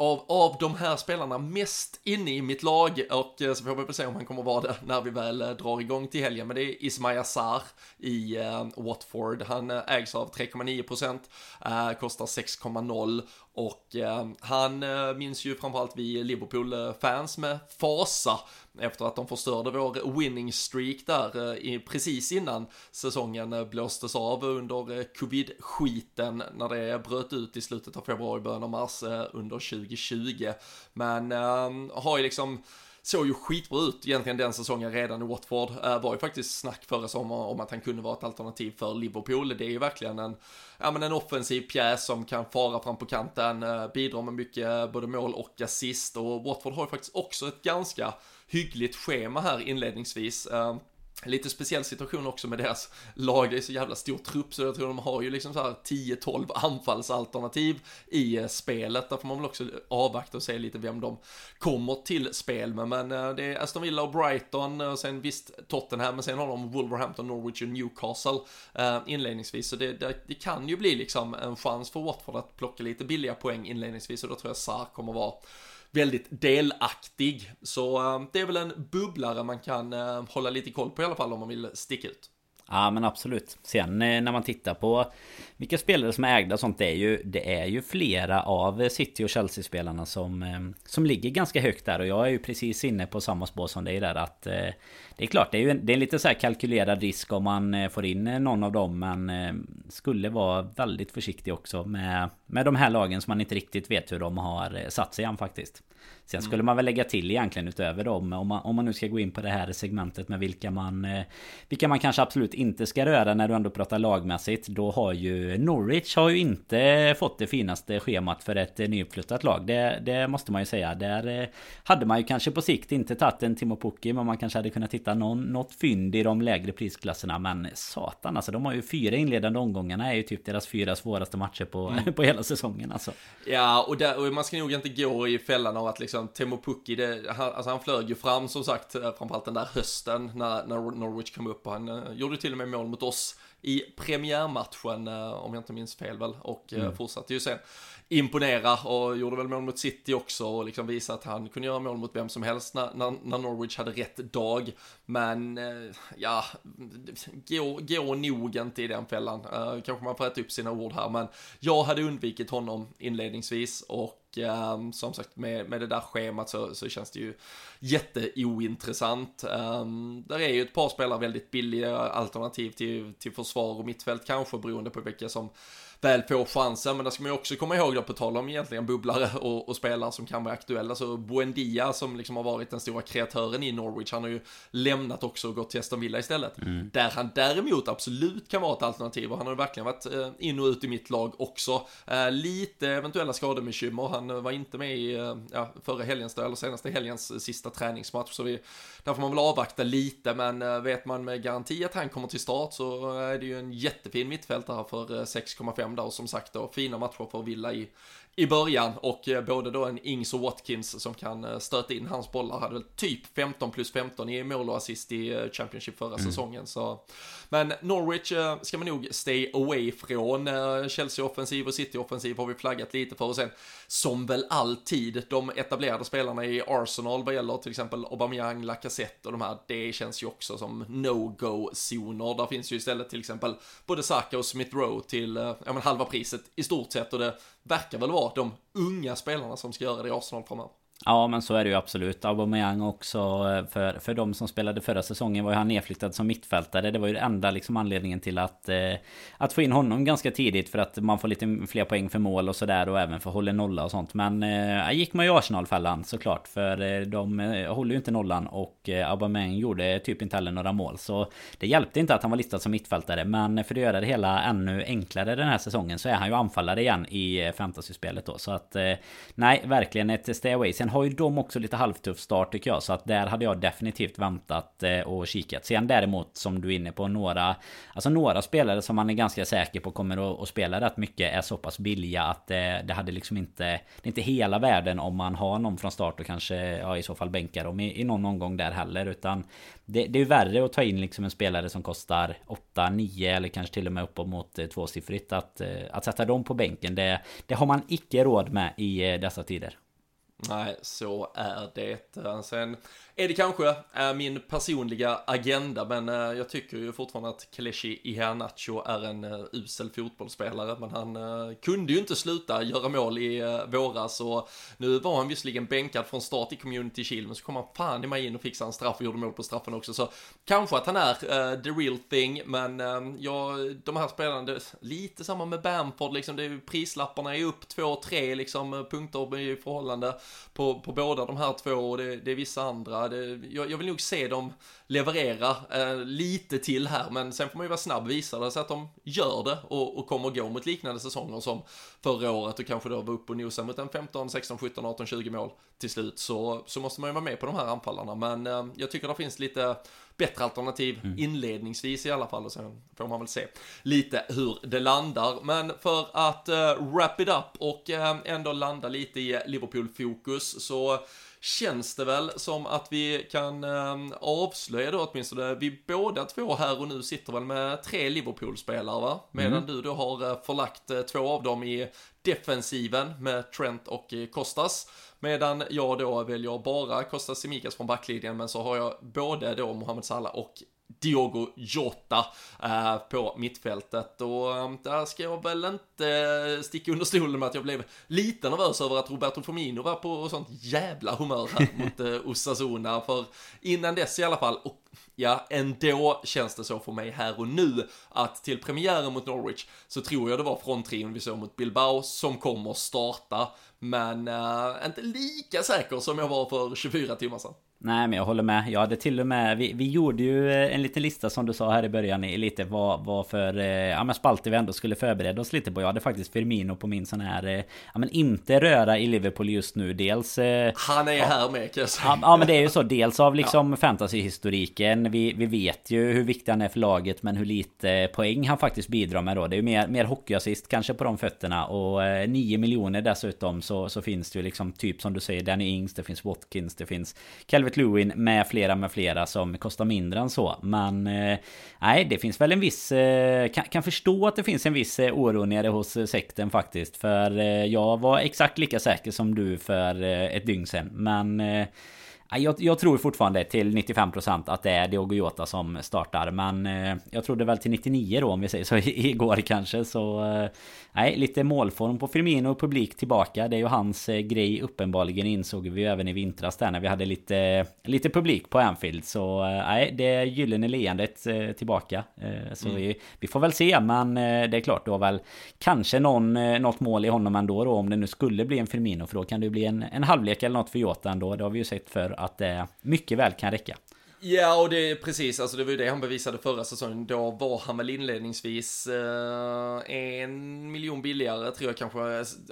av, av de här spelarna mest inne i mitt lag och eh, så får vi väl se om han kommer vara det när vi väl eh, drar igång till helgen. Men det är Ismail Sarr i eh, Watford. Han eh, ägs av 3,9 uh, kostar 6,0 och eh, han minns ju framförallt vi Liverpool-fans med fasa efter att de förstörde vår winning streak där eh, precis innan säsongen eh, blåstes av under eh, covid-skiten när det bröt ut i slutet av februari, början av mars under 2020. Men ehm, har ju liksom såg ju skitbra ut egentligen den säsongen redan i Watford. Äh, var ju faktiskt snack förra sommaren om att han kunde vara ett alternativ för Liverpool. Det är ju verkligen en, ja, men en offensiv pjäs som kan fara fram på kanten, äh, bidrar med mycket både mål och assist och Watford har ju faktiskt också ett ganska hyggligt schema här inledningsvis. Ehm, lite speciell situation också med deras lag, det är så jävla stor trupp så jag tror de har ju liksom så här 10-12 anfallsalternativ i eh, spelet. Där får man väl också avvakta och se lite vem de kommer till spel med. Men eh, det är Aston Villa och Brighton eh, och sen visst Tottenham, men sen har de Wolverhampton, Norwich och Newcastle inledningsvis. Så det, det, det kan ju bli liksom en chans för Watford att plocka lite billiga poäng inledningsvis och då tror jag Sarr kommer vara väldigt delaktig. Så eh, det är väl en bubblare man kan eh, hålla lite koll på i alla fall om man vill sticka ut. Ja men absolut. Sen eh, när man tittar på vilka spelare som är ägda och sånt det är ju Det är ju flera av City och Chelsea-spelarna som eh, Som ligger ganska högt där och jag är ju precis inne på samma spår som dig där att eh, Det är klart det är ju en, det är en lite så här kalkylerad risk om man får in någon av dem men Skulle vara väldigt försiktig också med Med de här lagen som man inte riktigt vet hur de har satt sig an faktiskt Sen skulle man väl lägga till egentligen utöver dem om man, om man nu ska gå in på det här segmentet med vilka man eh, Vilka man kanske absolut inte ska röra när du ändå pratar lagmässigt Då har ju Norwich har ju inte fått det finaste schemat för ett nyuppflyttat lag. Det, det måste man ju säga. Där eh, hade man ju kanske på sikt inte tagit en Timo Pukki Men man kanske hade kunnat hitta någon, något fynd i de lägre prisklasserna. Men satan alltså de har ju fyra inledande omgångarna är ju typ deras fyra svåraste matcher på, mm. på hela säsongen alltså. Ja och, där, och man ska nog inte gå i fällan av att liksom liksom Temo Pukki, det, han, alltså han flög ju fram som sagt, eh, framförallt den där hösten när, när Norwich kom upp och han uh, gjorde till och med mål mot oss i premiärmatchen, uh, om jag inte minns fel väl, och mm. fortsatte ju sen imponera och gjorde väl mål mot City också och liksom visa att han kunde göra mål mot vem som helst när, när, när Norwich hade rätt dag. Men ja, gå, gå nog inte i den fällan. kanske man får äta upp sina ord här, men jag hade undvikit honom inledningsvis och um, som sagt med, med det där schemat så, så känns det ju jätteointressant. Um, där är ju ett par spelare väldigt billiga alternativ till, till försvar och mittfält kanske beroende på vilka som väl får chansen. Men där ska man ju också komma ihåg då, på tal om egentligen bubblare och, och spelare som kan vara aktuella, så Buendia som liksom har varit den stora kreatören i Norwich, han har ju lämnat också och gått till Aston Villa istället. Mm. Där han däremot absolut kan vara ett alternativ och han har verkligen varit eh, in och ut i mitt lag också. Eh, lite eventuella skadebekymmer, han var inte med i eh, ja, förra helgens, eller senaste helgens sista träningsmatch, så vi, där får man väl avvakta lite, men vet man med garanti att han kommer till start så är det ju en jättefin mittfältare för 6,5 5 där. Och som sagt då fina matcher för Villa i, i början och eh, både då en Ings och Watkins som kan eh, stöta in hans bollar. Hade väl typ 15 plus 15 i mål och assist i eh, Championship förra mm. säsongen så. Men Norwich ska man nog stay away från Chelsea offensiv och City offensiv har vi flaggat lite för. Och sen som väl alltid de etablerade spelarna i Arsenal vad gäller till exempel Aubameyang, Lacazette och de här det känns ju också som no-go zoner där finns ju istället till exempel både Saka och Smith Rowe till ja, halva priset i stort sett. Och det verkar väl vara de unga spelarna som ska göra det i Arsenal framöver. Ja men så är det ju absolut. Aubameyang också eh, för, för de som spelade förra säsongen var ju han nedflyttad som mittfältare. Det var ju den enda liksom anledningen till att eh, Att få in honom ganska tidigt för att man får lite fler poäng för mål och sådär och även för håller nolla och sånt. Men eh, gick man ju Arsenal-fällan såklart för eh, de eh, håller ju inte nollan och eh, Aubameyang gjorde typ inte heller några mål. Så det hjälpte inte att han var listad som mittfältare men för att göra det hela ännu enklare den här säsongen så är han ju anfallare igen i fantasyspelet fantasy-spelet då. Så att eh, nej, verkligen ett stay away. Sen har ju de också lite halvtuff start tycker jag. Så att där hade jag definitivt väntat eh, och kikat. Sen däremot som du är inne på några Alltså några spelare som man är ganska säker på kommer att, spela rätt mycket är så pass billiga att det, det hade liksom inte Det är inte hela världen om man har någon från start och kanske ja, i så fall bänkar dem i, i någon omgång där heller. Utan det, det är värre att ta in liksom en spelare som kostar 8, 9 eller kanske till och med uppåt mot eh, tvåsiffrigt. Att, att sätta dem på bänken det, det har man icke råd med i dessa tider. Nej, så är det. Sen är det kanske eh, min personliga agenda, men eh, jag tycker ju fortfarande att Kelechi Iheanacho är en eh, usel fotbollsspelare, men han kunde ju inte sluta göra mål i våras och nu var han visserligen bänkad från start i Community Shield, men så kom han fan i mig in och fixade en straff och gjorde mål på straffen också, så kanske att han är the real thing, men ja, de här spelarna, det är lite samma med Bamford, liksom, det är, prislapparna är upp två, tre liksom punkter i förhållande på, på båda de här två och det, det är vissa andra det, jag, jag, vill nog se dem leverera eh, lite till här, men sen får man ju vara snabb. Visar det sig att de gör det och, och kommer gå mot liknande säsonger som förra året och kanske då var uppe och nosa mot en 15, 16, 17, 18, 20 mål till slut så, så måste man ju vara med på de här anfallarna. Men eh, jag tycker det finns lite bättre alternativ mm. inledningsvis i alla fall och sen får man väl se lite hur det landar. Men för att uh, wrap it up och uh, ändå landa lite i Liverpool-fokus så känns det väl som att vi kan eh, avslöja då åtminstone, vi båda två här och nu sitter väl med tre Liverpool-spelare va? Medan mm. du då har eh, förlagt två av dem i defensiven med Trent och Kostas. Medan jag då väljer bara Kostas Simikas från backlinjen men så har jag både då Mohamed Salah och Diogo Jota eh, på mittfältet. Och eh, där ska jag väl inte sticka under stolen med att jag blev lite nervös över att Roberto Firmino var på sånt jävla humör här mot eh, Osasuna. För innan dess i alla fall och ja, ändå känns det så för mig här och nu att till premiären mot Norwich så tror jag det var fronttrion vi såg mot Bilbao som kommer starta men uh, inte lika säker som jag var för 24 timmar sedan. Nej men jag håller med. Jag hade till och med vi, vi gjorde ju eh, en liten lista som du sa här i början lite vad, vad för eh, ja, men spalter vi ändå skulle förbereda oss lite på. Jag hade faktiskt Firmino på min sån här eh, ja, men inte röra i Liverpool just nu. Dels Han är ja, här med kan jag säga. Ja, men det är ju så. Dels av liksom ja. fantasyhistoriken. Vi, vi vet ju hur viktig han är för laget men hur lite poäng han faktiskt bidrar med då. Det är ju mer, mer hockeyassist kanske på de fötterna och eh, 9 miljoner dessutom så, så finns det ju liksom typ som du säger Danny Ings, det finns Watkins, det finns Calvin Calvert Lewin med flera med flera som kostar mindre än så. Men eh, nej, det finns väl en viss... Eh, kan, kan förstå att det finns en viss eh, oro nere hos sekten faktiskt. För jag var exakt lika säker som du för ett dygn sedan. Men jag, jag, tror fortfarande till 95% att det är Diogo Jota som startar. Men eh, jag trodde väl till 99 då om vi säger så igår kanske. Så eh, nej, lite målform på Firmino och publik tillbaka. Det är ju hans eh, grej uppenbarligen insåg vi ju även i vintras där när vi hade lite, lite publik på Anfield. Så nej, det är gyllene leendet tillbaka. Så mm. vi, vi, får väl se. Men det är klart, du har väl kanske någon, något mål i honom ändå då om det nu skulle bli en Firmino. För då kan det bli en, en halvlek eller något för Jota ändå. Det har vi ju sett för att det mycket väl kan räcka. Ja, och det är precis, alltså det var ju det han bevisade förra säsongen. Då var han väl inledningsvis eh, en miljon billigare, tror jag kanske,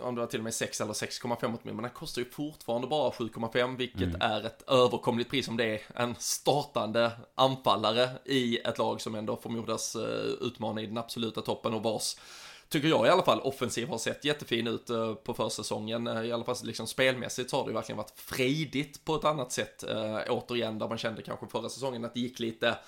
om det var till och med 6 eller 6,5 miljoner. Men han kostar ju fortfarande bara 7,5, vilket mm. är ett överkomligt pris om det är en startande anfallare i ett lag som ändå förmodas eh, utmana i den absoluta toppen och vars tycker jag i alla fall, offensiv har sett jättefin ut eh, på försäsongen. Eh, I alla fall liksom spelmässigt så har det ju verkligen varit frejdigt på ett annat sätt. Eh, återigen, där man kände kanske förra säsongen att det gick lite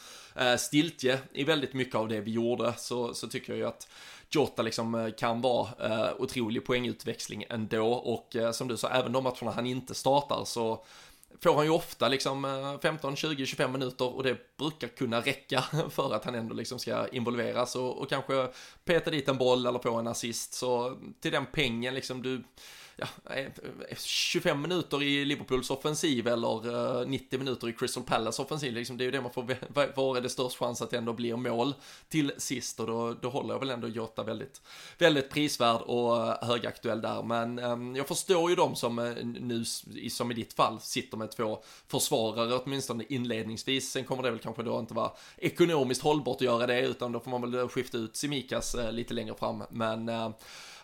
stiltje i väldigt mycket av det vi gjorde. Så, så tycker jag ju att Jota liksom kan vara otrolig poängutväxling ändå. Och som du sa, även de matcherna han inte startar så får han ju ofta liksom 15, 20, 25 minuter och det brukar kunna räcka för att han ändå liksom ska involveras och, och kanske peta dit en boll eller få en assist. Så till den pengen liksom du ja, eh, eh, 25 minuter i Liverpools offensiv eller eh, 90 minuter i Crystal Palace offensiv. Liksom, det är ju det man får, var är det störst chans att det ändå blir mål till sist och då, då håller jag väl ändå Jota väldigt, väldigt prisvärd och högaktuell där. Men ehm, jag förstår ju de som nu, som i ditt fall, sitter med två försvarare åtminstone inledningsvis. Sen kommer det väl kanske då inte vara ekonomiskt hållbart att göra det utan då får man väl skifta ut Simikas lite längre fram. Men uh,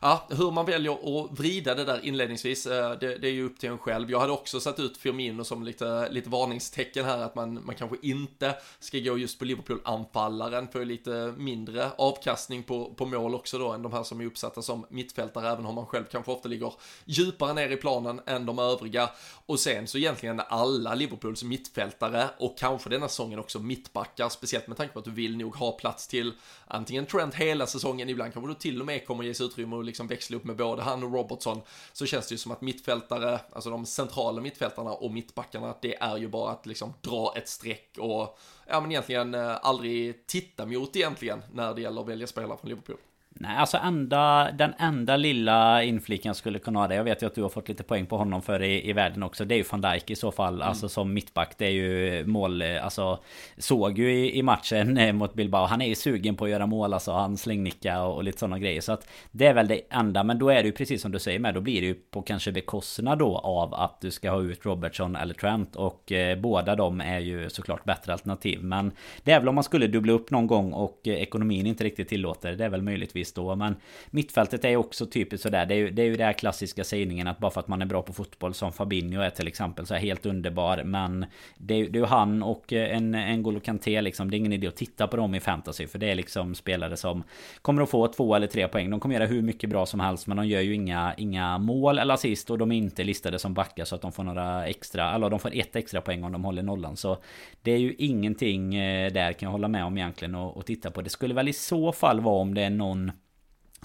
ja, hur man väljer att vrida det där inledningsvis, eh, det, det, är ju upp till en själv. Jag hade också satt ut Firmino som lite, lite varningstecken här, att man, man kanske inte ska gå just på Liverpool-anfallaren, för lite mindre avkastning på, på mål också då än de här som är uppsatta som mittfältare, även om man själv kanske ofta ligger djupare ner i planen än de övriga. Och sen så egentligen alla Liverpools mittfältare och kanske denna säsongen också mittbackar, speciellt med tanke på att du vill nog ha plats till antingen Trent hela säsongen, ibland kanske du till och med kommer ges utrymme och liksom växla upp med både han och Robertson, så känns det ju som att mittfältare, alltså de centrala mittfältarna och mittbackarna, det är ju bara att liksom dra ett streck och ja men egentligen eh, aldrig titta mot egentligen när det gäller att välja spelare från Liverpool. Nej, alltså enda, den enda lilla infliken jag skulle kunna ha det. Jag vet ju att du har fått lite poäng på honom för i, i världen också. Det är ju van Dijk i så fall. Mm. Alltså som mittback. Det är ju mål. Alltså såg ju i, i matchen eh, mot Bilbao. Han är ju sugen på att göra mål. Alltså han slängnicka och, och lite sådana grejer. Så att det är väl det enda. Men då är det ju precis som du säger med. Då blir det ju på kanske bekostnad då av att du ska ha ut Robertson eller Trent. Och eh, båda de är ju såklart bättre alternativ. Men det är väl om man skulle dubbla upp någon gång och eh, ekonomin inte riktigt tillåter. Det är väl möjligtvis givetvis då. Men mittfältet är ju också typiskt sådär. Det är ju, det är ju den här klassiska sägningen att bara för att man är bra på fotboll som Fabinho är till exempel så är helt underbar. Men det är, det är ju han och eh, en, en Golo Kanté liksom. Det är ingen idé att titta på dem i fantasy. För det är liksom spelare som kommer att få två eller tre poäng. De kommer göra hur mycket bra som helst. Men de gör ju inga, inga mål eller assist. Och de är inte listade som backar så att de får några extra. Eller de får ett extra poäng om de håller nollan. Så det är ju ingenting eh, där kan jag hålla med om egentligen. Och, och titta på. Det skulle väl i så fall vara om det är någon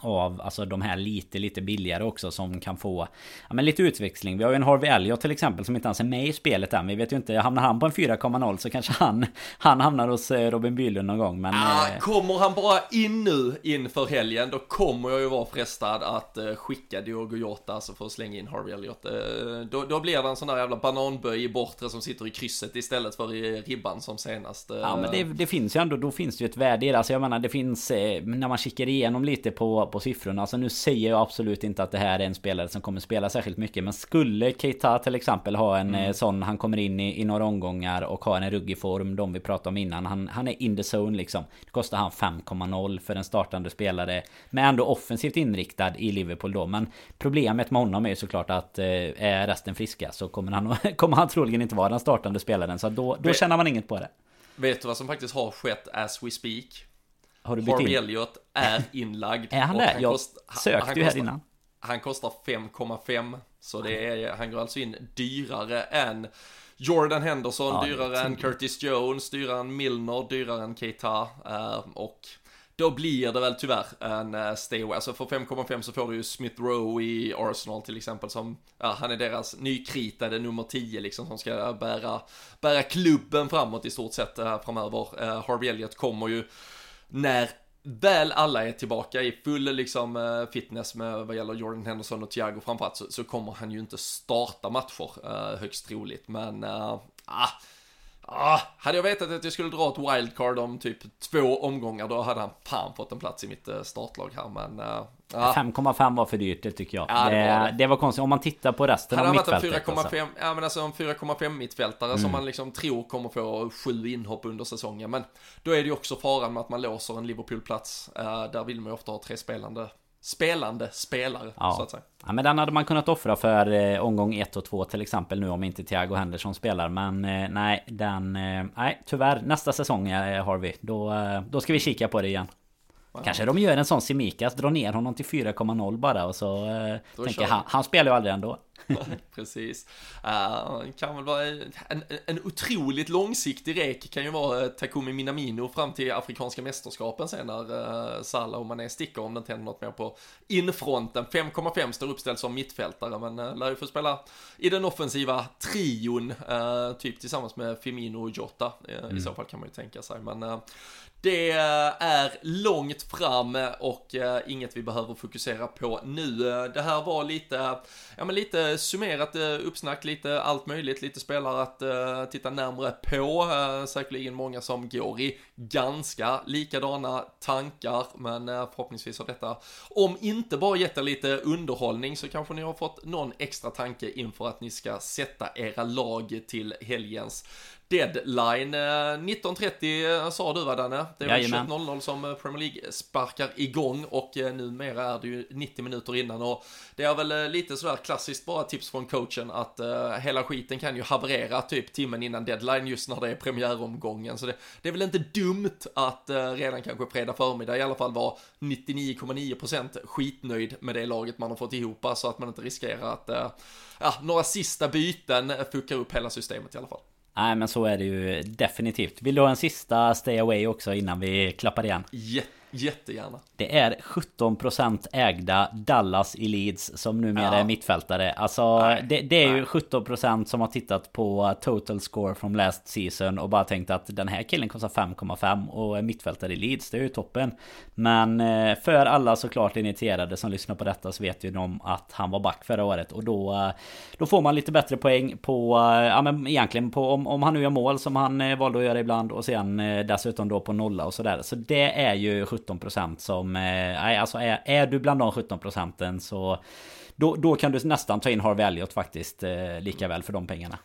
av alltså de här lite lite billigare också som kan få ja, men lite utväxling. Vi har ju en Harvey Elliot till exempel som inte ens är med i spelet än. Vi vet ju inte, hamnar han på en 4,0 så kanske han, han hamnar hos eh, Robin Bylund någon gång. Men, ah, eh... Kommer han bara in nu inför helgen då kommer jag ju vara frestad att eh, skicka Diogo Jota alltså för att slänga in Harvey Elliot. Eh, då, då blir det en sån där jävla bananböj i bortre som sitter i krysset istället för i ribban som senast. Eh... Ja men det, det, finns ju ändå, då finns det ju ett värde i det. Alltså jag menar det finns, eh, när man kikar igenom lite på på siffrorna. Alltså nu säger jag absolut inte att det här är en spelare som kommer spela särskilt mycket. Men skulle Keita till exempel ha en mm. Eh, sån, han kommer in i, i några omgångar och har en ruggig form, de vi pratade om innan. Han, han är in the zone liksom. Det kostar han 5,0 för en startande spelare. Men ändå offensivt inriktad i Liverpool då. Men problemet med honom är ju såklart att eh, är resten friska så kommer han, kommer han troligen inte vara den startande spelaren. Så då, då känner man inget på det. Vet du vad som faktiskt har skett as we speak? Har du Harvey Elliot är inlagd. är han det? Jag kost, sökte han, ju här innan. Han kostar 5,5 så det är, han går alltså in dyrare än Jordan Henderson, ja, dyrare än Curtis Jones, dyrare än Milner, dyrare än Keita uh, och då blir det väl tyvärr en uh, stay away. Alltså för 5,5 så får du ju Smith Rowe i Arsenal till exempel som, ja han är deras nykritade nummer 10 liksom som ska bära, bära klubben framåt i stort sett uh, framöver. Harvey Elliott kommer ju när väl alla är tillbaka i full liksom eh, fitness med vad gäller Jordan Henderson och Thiago framförallt så, så kommer han ju inte starta matcher eh, högst troligt. Men eh, ah, ah, hade jag vetat att jag skulle dra ett wildcard om typ två omgångar då hade han fan fått en plats i mitt startlag här men uh, Ja. 5,5 var för dyrt, det tycker jag. Ja, det, var det. det, var konstigt. Om man tittar på resten av mittfältet. Hade han varit en 4,5, alltså. ja men alltså en 4,5 mittfältare mm. som man liksom tror kommer få sju inhopp under säsongen. Men då är det ju också faran med att man låser en Liverpool-plats. Uh, där vill man ju ofta ha tre spelande spelande spelare ja. så att säga. Ja men den hade man kunnat offra för eh, omgång 1 och 2 till exempel nu om inte Thiago Henderson spelar Men eh, nej den... Eh, nej tyvärr nästa säsong eh, Harvey Då, eh, då ska vi kika på det igen Wow. Kanske de gör en sån Simikas, drar ner honom till 4,0 bara och så eh, tänker han, han spelar ju aldrig ändå. Precis. Uh, kan väl vara en, en otroligt långsiktig rek kan ju vara Takumi Minamino fram till Afrikanska mästerskapen sen när uh, Salah och Mané sticker om det inte händer något mer på infronten. 5,5 står uppställd som mittfältare men uh, lär ju få spela i den offensiva trion, uh, typ tillsammans med Firmino och Jota. Uh, mm. I så fall kan man ju tänka sig. Men det eh, är långt fram eh, och eh, inget vi behöver fokusera på nu. Det här var lite, ja men lite summerat uppsnack, lite allt möjligt, lite spelare att titta närmre på. Säkerligen många som går i ganska likadana tankar, men förhoppningsvis har detta, om inte bara gett er lite underhållning så kanske ni har fått någon extra tanke inför att ni ska sätta era lag till helgens deadline. 19.30 eh, sa du va Danne? Det är väl 21.00 som eh, Premier League sparkar igång och eh, numera är det ju 90 minuter innan och det är väl lite sådär klassiskt bara tips från coachen att uh, hela skiten kan ju haverera typ timmen innan deadline just när det är premiäromgången så det, det är väl inte dumt att uh, redan kanske fredag förmiddag i alla fall vara 99,9% skitnöjd med det laget man har fått ihop så att man inte riskerar att uh, ja, några sista byten fuckar upp hela systemet i alla fall. Nej men så är det ju definitivt. Vill du ha en sista stay away också innan vi klappar igen? Jätte Jättegärna. Det är 17% ägda Dallas i Leeds som numera ja. är mittfältare. Alltså nej, det, det, är nej. ju 17% som har tittat på total score from last season och bara tänkt att den här killen kostar 5,5 och är mittfältare i Leeds. Det är ju toppen. Men eh, för alla såklart initierade som lyssnar på detta så vet ju de att han var back förra året och då eh, Då får man lite bättre poäng på eh, Ja men egentligen på om, om han nu gör mål som han valde att göra ibland och sen dessutom då på nolla och sådär. Så det är ju 17% som... Eh, nej, alltså är, är du bland de 17 procenten så... Då, då kan du nästan ta in Harvey Elliot faktiskt eh, lika väl för de pengarna.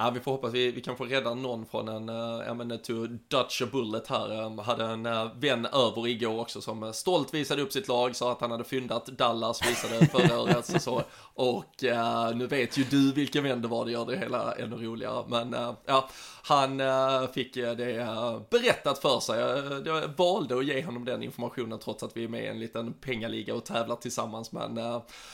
Ja, vi får hoppas vi, vi kan få rädda någon från en, uh, ja men to Dutch a bullet här. Um, hade en vän över igår också som stolt visade upp sitt lag, sa att han hade fyndat Dallas, visade förra året så. Och uh, nu vet ju du vilken vän det var, det gör det hela ännu roligare. Men ja, han fick det berättat för sig. Jag valde att ge honom den informationen trots att vi är med i en liten pengaliga och tävlar tillsammans. Men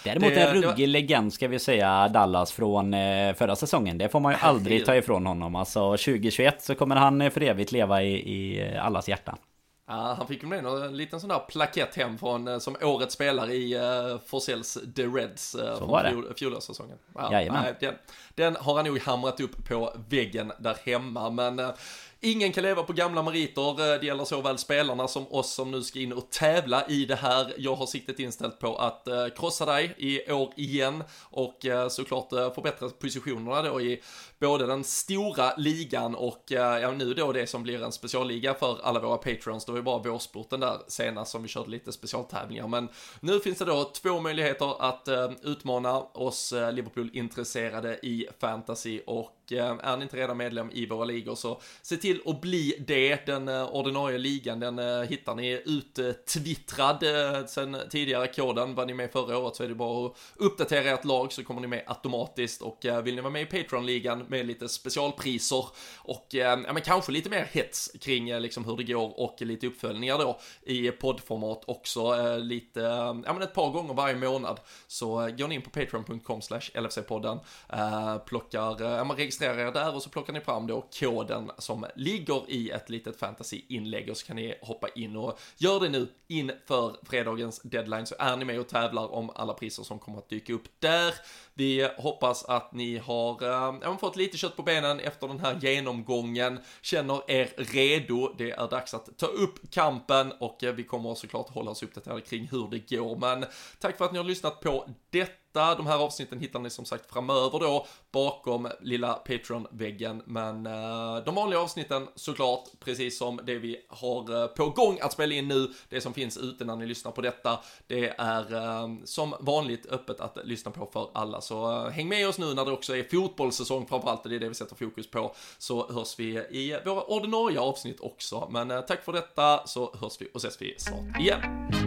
Däremot det, en ruggig legend ska vi säga, Dallas från förra säsongen. Det får man ju aldrig ta ifrån honom. Alltså 2021 så kommer han för evigt leva i, i allas hjärtan. Ja, han fick ju med en liten sån där plakett hem från, eh, som årets spelare i uh, Forsells The Reds uh, från fjol, fjolårssäsongen. Ja, den, den har han nog hamrat upp på väggen där hemma, men uh, Ingen kan leva på gamla meriter, eh, det gäller såväl spelarna som oss som nu ska in och tävla i det här. Jag har siktet inställt på att eh, krossa dig i år igen och eh, såklart förbättra positionerna då i både den stora ligan och ja, nu då det som blir en specialliga för alla våra patrons. Det var ju bara vårsporten där senast som vi körde lite specialtävlingar, men nu finns det då två möjligheter att utmana oss Liverpool-intresserade i fantasy och Eh, är ni inte redan medlem i våra ligor så se till att bli det. Den eh, ordinarie ligan den eh, hittar ni uttwittrad sen tidigare koden. Var ni med förra året så är det bara att uppdatera ert lag så kommer ni med automatiskt och vill ni vara med i Patreon-ligan med lite specialpriser och ja, men kanske lite mer hets kring liksom hur det går och lite uppföljningar då i poddformat också lite, ja men ett par gånger varje månad så går ni in på patreon.com slash LFC-podden, plockar, ja man registrerar er där och så plockar ni fram då koden som ligger i ett litet fantasy-inlägg och så kan ni hoppa in och gör det nu inför fredagens deadline så är ni med och tävlar om alla priser som kommer att dyka upp där. Vi hoppas att ni har äh, fått lite kött på benen efter den här genomgången, känner er redo. Det är dags att ta upp kampen och eh, vi kommer såklart hålla oss uppdaterade kring hur det går. Men tack för att ni har lyssnat på detta de här avsnitten hittar ni som sagt framöver då bakom lilla Patreon-väggen. Men eh, de vanliga avsnitten såklart, precis som det vi har eh, på gång att spela in nu, det som finns ute när ni lyssnar på detta, det är eh, som vanligt öppet att lyssna på för alla. Så häng med oss nu när det också är fotbollssäsong framförallt, det är det vi sätter fokus på, så hörs vi i våra ordinarie avsnitt också. Men eh, tack för detta, så hörs vi och ses vi snart igen.